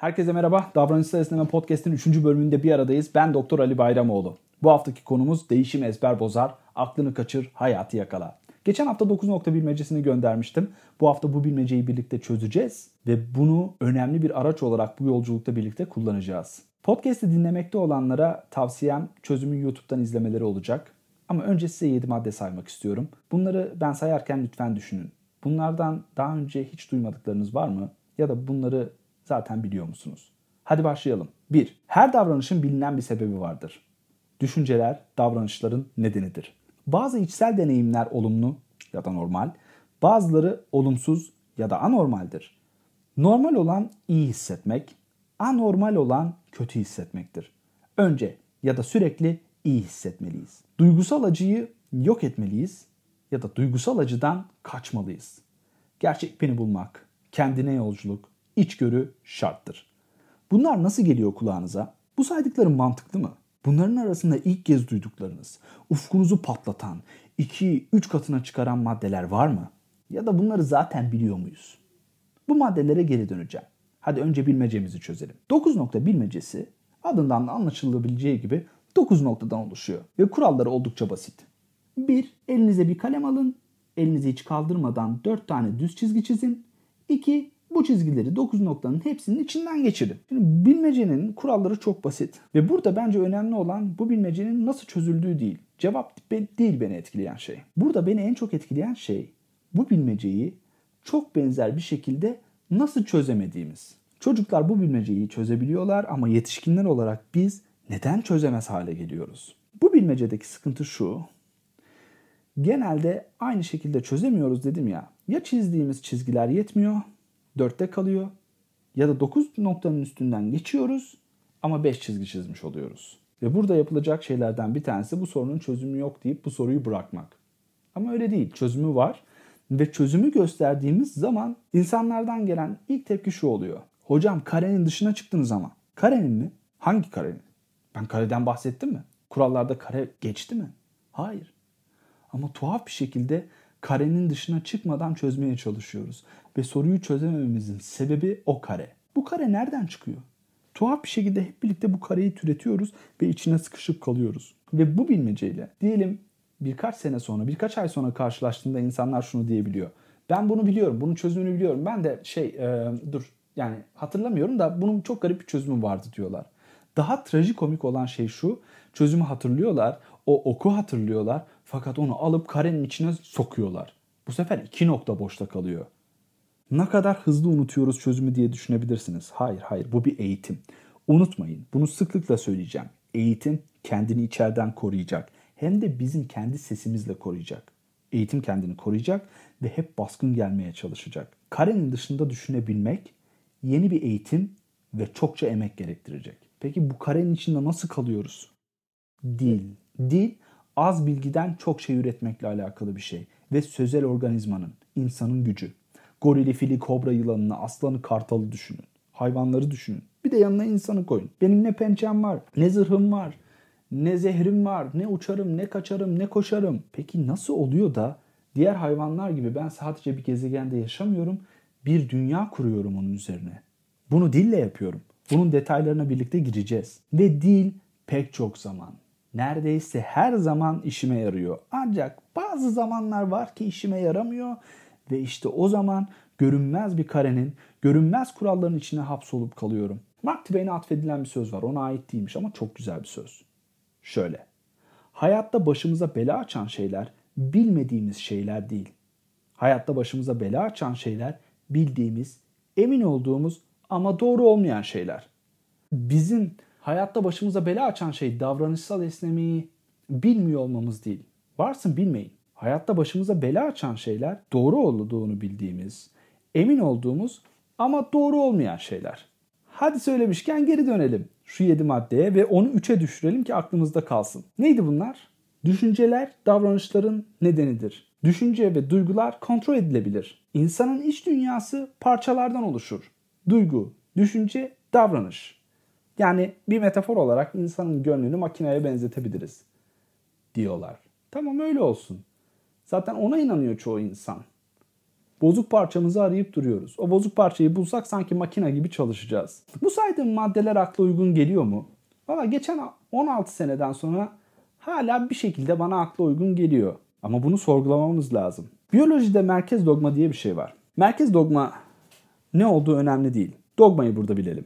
Herkese merhaba. Davranışsal Esneme Podcast'in 3. bölümünde bir aradayız. Ben Doktor Ali Bayramoğlu. Bu haftaki konumuz değişim ezber bozar, aklını kaçır, hayatı yakala. Geçen hafta 9 nokta bilmecesini göndermiştim. Bu hafta bu bilmeceyi birlikte çözeceğiz ve bunu önemli bir araç olarak bu yolculukta birlikte kullanacağız. Podcast'i dinlemekte olanlara tavsiyem çözümü YouTube'dan izlemeleri olacak. Ama önce size 7 madde saymak istiyorum. Bunları ben sayarken lütfen düşünün. Bunlardan daha önce hiç duymadıklarınız var mı? Ya da bunları zaten biliyor musunuz? Hadi başlayalım. 1. Her davranışın bilinen bir sebebi vardır. Düşünceler davranışların nedenidir. Bazı içsel deneyimler olumlu ya da normal, bazıları olumsuz ya da anormaldir. Normal olan iyi hissetmek, anormal olan kötü hissetmektir. Önce ya da sürekli iyi hissetmeliyiz. Duygusal acıyı yok etmeliyiz ya da duygusal acıdan kaçmalıyız. Gerçek beni bulmak, kendine yolculuk, içgörü şarttır. Bunlar nasıl geliyor kulağınıza? Bu saydıklarım mantıklı mı? Bunların arasında ilk kez duyduklarınız, ufkunuzu patlatan, 2-3 katına çıkaran maddeler var mı? Ya da bunları zaten biliyor muyuz? Bu maddelere geri döneceğim. Hadi önce bilmecemizi çözelim. 9 nokta bilmecesi adından da anlaşılabileceği gibi 9 noktadan oluşuyor ve kuralları oldukça basit. 1. Elinize bir kalem alın. Elinizi hiç kaldırmadan 4 tane düz çizgi çizin. 2. Bu çizgileri 9 noktanın hepsinin içinden geçirin. Şimdi bilmecenin kuralları çok basit. Ve burada bence önemli olan bu bilmecenin nasıl çözüldüğü değil. Cevap değil beni etkileyen şey. Burada beni en çok etkileyen şey bu bilmeceyi çok benzer bir şekilde nasıl çözemediğimiz. Çocuklar bu bilmeceyi çözebiliyorlar ama yetişkinler olarak biz neden çözemez hale geliyoruz? Bu bilmecedeki sıkıntı şu. Genelde aynı şekilde çözemiyoruz dedim ya. Ya çizdiğimiz çizgiler yetmiyor, dörtte kalıyor ya da 9 noktanın üstünden geçiyoruz ama 5 çizgi çizmiş oluyoruz. Ve burada yapılacak şeylerden bir tanesi bu sorunun çözümü yok deyip bu soruyu bırakmak. Ama öyle değil. Çözümü var ve çözümü gösterdiğimiz zaman insanlardan gelen ilk tepki şu oluyor. Hocam karenin dışına çıktınız ama. Karenin mi? Hangi karenin? Ben kareden bahsettim mi? Kurallarda kare geçti mi? Hayır. Ama tuhaf bir şekilde karenin dışına çıkmadan çözmeye çalışıyoruz. Ve soruyu çözemememizin sebebi o kare. Bu kare nereden çıkıyor? Tuhaf bir şekilde hep birlikte bu kareyi türetiyoruz ve içine sıkışıp kalıyoruz. Ve bu bilmeceyle diyelim birkaç sene sonra, birkaç ay sonra karşılaştığında insanlar şunu diyebiliyor. Ben bunu biliyorum, bunun çözümünü biliyorum. Ben de şey, e, dur yani hatırlamıyorum da bunun çok garip bir çözümü vardı diyorlar. Daha trajikomik olan şey şu, çözümü hatırlıyorlar, o oku hatırlıyorlar fakat onu alıp karenin içine sokuyorlar. Bu sefer iki nokta boşta kalıyor. Ne kadar hızlı unutuyoruz çözümü diye düşünebilirsiniz. Hayır hayır bu bir eğitim. Unutmayın bunu sıklıkla söyleyeceğim. Eğitim kendini içeriden koruyacak. Hem de bizim kendi sesimizle koruyacak. Eğitim kendini koruyacak ve hep baskın gelmeye çalışacak. Karenin dışında düşünebilmek yeni bir eğitim ve çokça emek gerektirecek. Peki bu karenin içinde nasıl kalıyoruz? Dil. Dil az bilgiden çok şey üretmekle alakalı bir şey. Ve sözel organizmanın, insanın gücü. Gorili, fili, kobra yılanını, aslanı, kartalı düşünün. Hayvanları düşünün. Bir de yanına insanı koyun. Benim ne pençem var, ne zırhım var, ne zehrim var, ne uçarım, ne kaçarım, ne koşarım. Peki nasıl oluyor da diğer hayvanlar gibi ben sadece bir gezegende yaşamıyorum, bir dünya kuruyorum onun üzerine. Bunu dille yapıyorum. Bunun detaylarına birlikte gireceğiz. Ve dil pek çok zaman, neredeyse her zaman işime yarıyor. Ancak bazı zamanlar var ki işime yaramıyor ve işte o zaman görünmez bir karenin, görünmez kuralların içine hapsolup kalıyorum. Mark Twain'e atfedilen bir söz var. Ona ait değilmiş ama çok güzel bir söz. Şöyle. Hayatta başımıza bela açan şeyler bilmediğimiz şeyler değil. Hayatta başımıza bela açan şeyler bildiğimiz, emin olduğumuz ama doğru olmayan şeyler. Bizim hayatta başımıza bela açan şey davranışsal esnemeyi bilmiyor olmamız değil. Varsın bilmeyin. Hayatta başımıza bela açan şeyler doğru olduğunu bildiğimiz, emin olduğumuz ama doğru olmayan şeyler. Hadi söylemişken geri dönelim şu 7 maddeye ve onu 3'e düşürelim ki aklımızda kalsın. Neydi bunlar? Düşünceler davranışların nedenidir. Düşünce ve duygular kontrol edilebilir. İnsanın iç dünyası parçalardan oluşur. Duygu, düşünce, davranış. Yani bir metafor olarak insanın gönlünü makineye benzetebiliriz diyorlar. Tamam öyle olsun. Zaten ona inanıyor çoğu insan. Bozuk parçamızı arayıp duruyoruz. O bozuk parçayı bulsak sanki makine gibi çalışacağız. Bu saydığım maddeler akla uygun geliyor mu? Valla geçen 16 seneden sonra hala bir şekilde bana akla uygun geliyor. Ama bunu sorgulamamız lazım. Biyolojide merkez dogma diye bir şey var. Merkez dogma ne olduğu önemli değil. Dogmayı burada bilelim.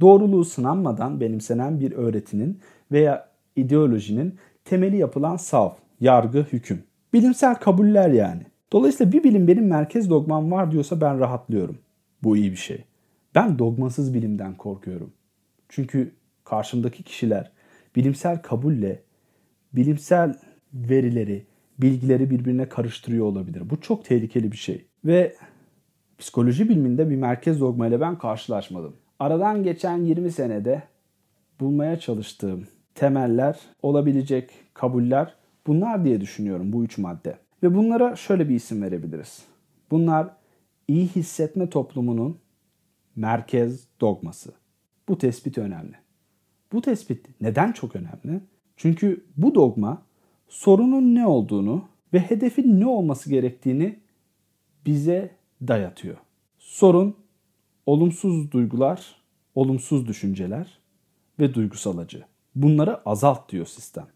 Doğruluğu sınanmadan benimsenen bir öğretinin veya ideolojinin temeli yapılan sav, yargı, hüküm. Bilimsel kabuller yani. Dolayısıyla bir bilim benim merkez dogmam var diyorsa ben rahatlıyorum. Bu iyi bir şey. Ben dogmasız bilimden korkuyorum. Çünkü karşımdaki kişiler bilimsel kabulle bilimsel verileri, bilgileri birbirine karıştırıyor olabilir. Bu çok tehlikeli bir şey. Ve psikoloji biliminde bir merkez dogma ile ben karşılaşmadım. Aradan geçen 20 senede bulmaya çalıştığım temeller, olabilecek kabuller bunlar diye düşünüyorum bu üç madde. Ve bunlara şöyle bir isim verebiliriz. Bunlar iyi hissetme toplumunun merkez dogması. Bu tespit önemli. Bu tespit neden çok önemli? Çünkü bu dogma sorunun ne olduğunu ve hedefin ne olması gerektiğini bize dayatıyor. Sorun olumsuz duygular, olumsuz düşünceler ve duygusal acı. Bunları azalt diyor sistem.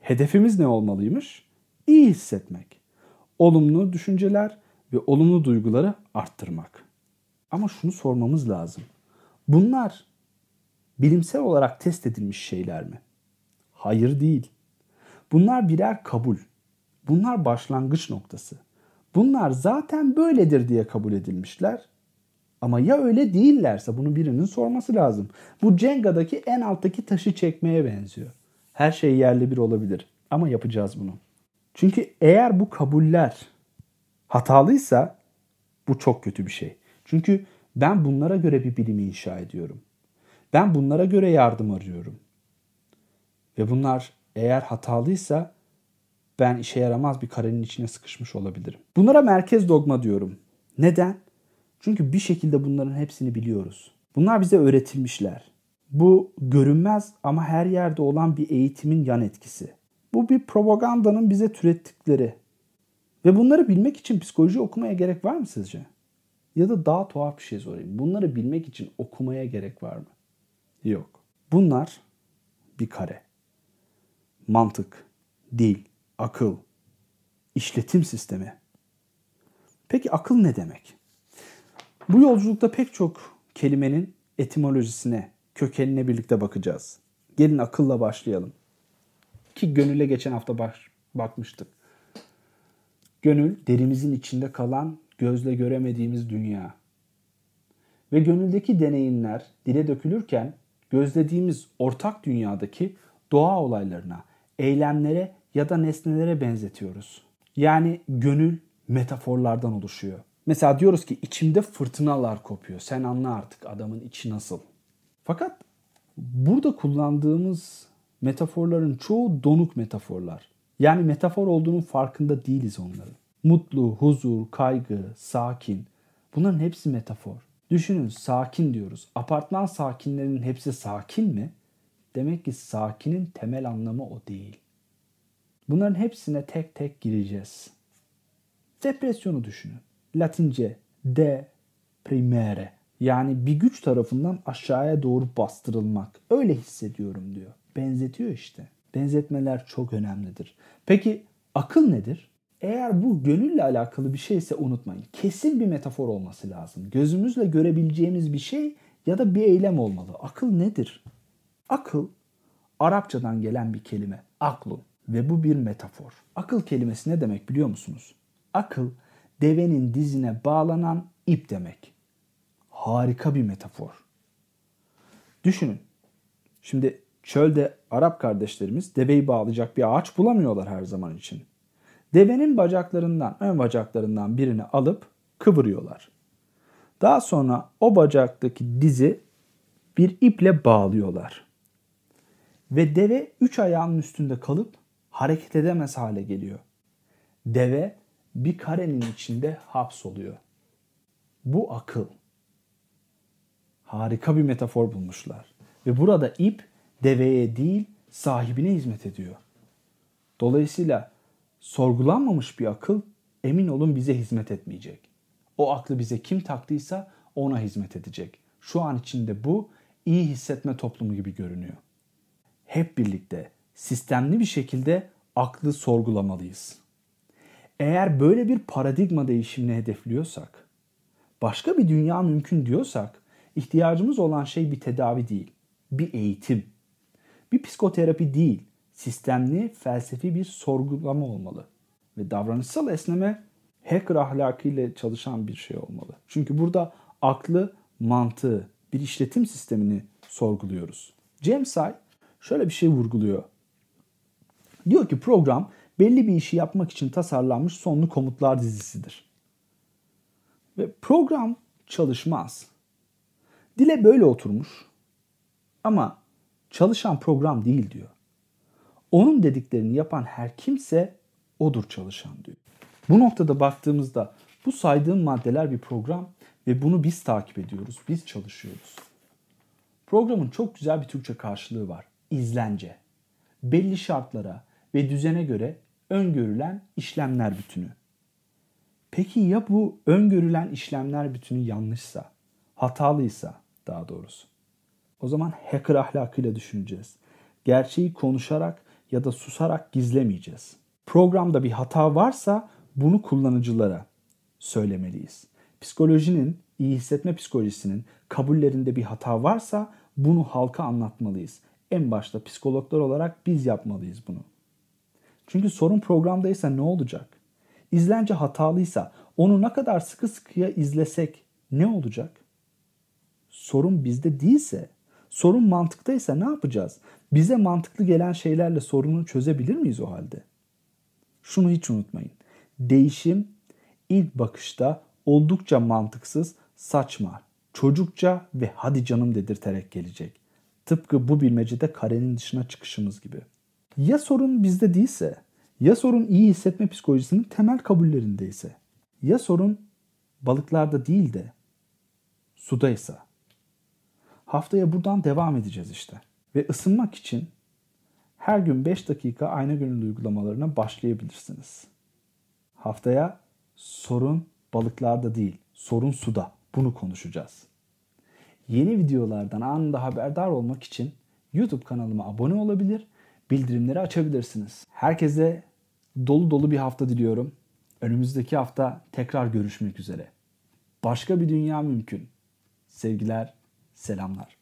Hedefimiz ne olmalıymış? İyi hissetmek. Olumlu düşünceler ve olumlu duyguları arttırmak. Ama şunu sormamız lazım. Bunlar bilimsel olarak test edilmiş şeyler mi? Hayır değil. Bunlar birer kabul. Bunlar başlangıç noktası. Bunlar zaten böyledir diye kabul edilmişler. Ama ya öyle değillerse bunu birinin sorması lazım. Bu Cenga'daki en alttaki taşı çekmeye benziyor. Her şey yerli bir olabilir ama yapacağız bunu. Çünkü eğer bu kabuller hatalıysa bu çok kötü bir şey. Çünkü ben bunlara göre bir bilimi inşa ediyorum. Ben bunlara göre yardım arıyorum. Ve bunlar eğer hatalıysa ben işe yaramaz bir karenin içine sıkışmış olabilirim. Bunlara merkez dogma diyorum. Neden? Çünkü bir şekilde bunların hepsini biliyoruz. Bunlar bize öğretilmişler. Bu görünmez ama her yerde olan bir eğitimin yan etkisi. Bu bir propagandanın bize türettikleri. Ve bunları bilmek için psikoloji okumaya gerek var mı sizce? Ya da daha tuhaf bir şey sorayım. Bunları bilmek için okumaya gerek var mı? Yok. Bunlar bir kare. Mantık, dil, akıl, işletim sistemi. Peki akıl ne demek? Bu yolculukta pek çok kelimenin etimolojisine, kökenine birlikte bakacağız. Gelin akılla başlayalım. Ki gönüle geçen hafta baş, bakmıştık. Gönül derimizin içinde kalan gözle göremediğimiz dünya. Ve gönüldeki deneyimler dile dökülürken gözlediğimiz ortak dünyadaki doğa olaylarına, eylemlere ya da nesnelere benzetiyoruz. Yani gönül metaforlardan oluşuyor. Mesela diyoruz ki içimde fırtınalar kopuyor. Sen anla artık adamın içi nasıl. Fakat burada kullandığımız metaforların çoğu donuk metaforlar. Yani metafor olduğunun farkında değiliz onların. Mutlu, huzur, kaygı, sakin. Bunların hepsi metafor. Düşünün sakin diyoruz. Apartman sakinlerinin hepsi sakin mi? Demek ki sakinin temel anlamı o değil. Bunların hepsine tek tek gireceğiz. Depresyonu düşünün. Latince de primere yani bir güç tarafından aşağıya doğru bastırılmak. Öyle hissediyorum diyor. Benzetiyor işte. Benzetmeler çok önemlidir. Peki akıl nedir? Eğer bu gönülle alakalı bir şeyse unutmayın. Kesin bir metafor olması lazım. Gözümüzle görebileceğimiz bir şey ya da bir eylem olmalı. Akıl nedir? Akıl Arapçadan gelen bir kelime. Aklun. Ve bu bir metafor. Akıl kelimesi ne demek biliyor musunuz? Akıl devenin dizine bağlanan ip demek. Harika bir metafor. Düşünün. Şimdi çölde Arap kardeşlerimiz deveyi bağlayacak bir ağaç bulamıyorlar her zaman için. Devenin bacaklarından, ön bacaklarından birini alıp kıvırıyorlar. Daha sonra o bacaktaki dizi bir iple bağlıyorlar. Ve deve üç ayağının üstünde kalıp hareket edemez hale geliyor. Deve bir karenin içinde hapsoluyor. Bu akıl. Harika bir metafor bulmuşlar. Ve burada ip deveye değil sahibine hizmet ediyor. Dolayısıyla sorgulanmamış bir akıl emin olun bize hizmet etmeyecek. O aklı bize kim taktıysa ona hizmet edecek. Şu an içinde bu iyi hissetme toplumu gibi görünüyor. Hep birlikte sistemli bir şekilde aklı sorgulamalıyız. Eğer böyle bir paradigma değişimini hedefliyorsak, başka bir dünya mümkün diyorsak, ihtiyacımız olan şey bir tedavi değil, bir eğitim. Bir psikoterapi değil, sistemli, felsefi bir sorgulama olmalı. Ve davranışsal esneme hacker ahlakıyla çalışan bir şey olmalı. Çünkü burada aklı, mantığı, bir işletim sistemini sorguluyoruz. James Ay şöyle bir şey vurguluyor. Diyor ki program belli bir işi yapmak için tasarlanmış sonlu komutlar dizisidir. Ve program çalışmaz. Dile böyle oturmuş ama çalışan program değil diyor. Onun dediklerini yapan her kimse odur çalışan diyor. Bu noktada baktığımızda bu saydığım maddeler bir program ve bunu biz takip ediyoruz, biz çalışıyoruz. Programın çok güzel bir Türkçe karşılığı var. İzlence. Belli şartlara ve düzene göre öngörülen işlemler bütünü. Peki ya bu öngörülen işlemler bütünü yanlışsa, hatalıysa daha doğrusu? O zaman hacker ahlakıyla düşüneceğiz. Gerçeği konuşarak ya da susarak gizlemeyeceğiz. Programda bir hata varsa bunu kullanıcılara söylemeliyiz. Psikolojinin, iyi hissetme psikolojisinin kabullerinde bir hata varsa bunu halka anlatmalıyız. En başta psikologlar olarak biz yapmalıyız bunu. Çünkü sorun programdaysa ne olacak? İzlence hatalıysa onu ne kadar sıkı sıkıya izlesek ne olacak? Sorun bizde değilse, sorun mantıktaysa ne yapacağız? Bize mantıklı gelen şeylerle sorunu çözebilir miyiz o halde? Şunu hiç unutmayın. Değişim ilk bakışta oldukça mantıksız, saçma, çocukça ve hadi canım dedirterek gelecek. Tıpkı bu bilmecede karenin dışına çıkışımız gibi. Ya sorun bizde değilse, ya sorun iyi hissetme psikolojisinin temel kabullerindeyse, ya sorun balıklarda değil de sudaysa. Haftaya buradan devam edeceğiz işte. Ve ısınmak için her gün 5 dakika ayna gönüllü uygulamalarına başlayabilirsiniz. Haftaya sorun balıklarda değil, sorun suda. Bunu konuşacağız. Yeni videolardan anında haberdar olmak için YouTube kanalıma abone olabilir, bildirimleri açabilirsiniz. Herkese dolu dolu bir hafta diliyorum. Önümüzdeki hafta tekrar görüşmek üzere. Başka bir dünya mümkün. Sevgiler, selamlar.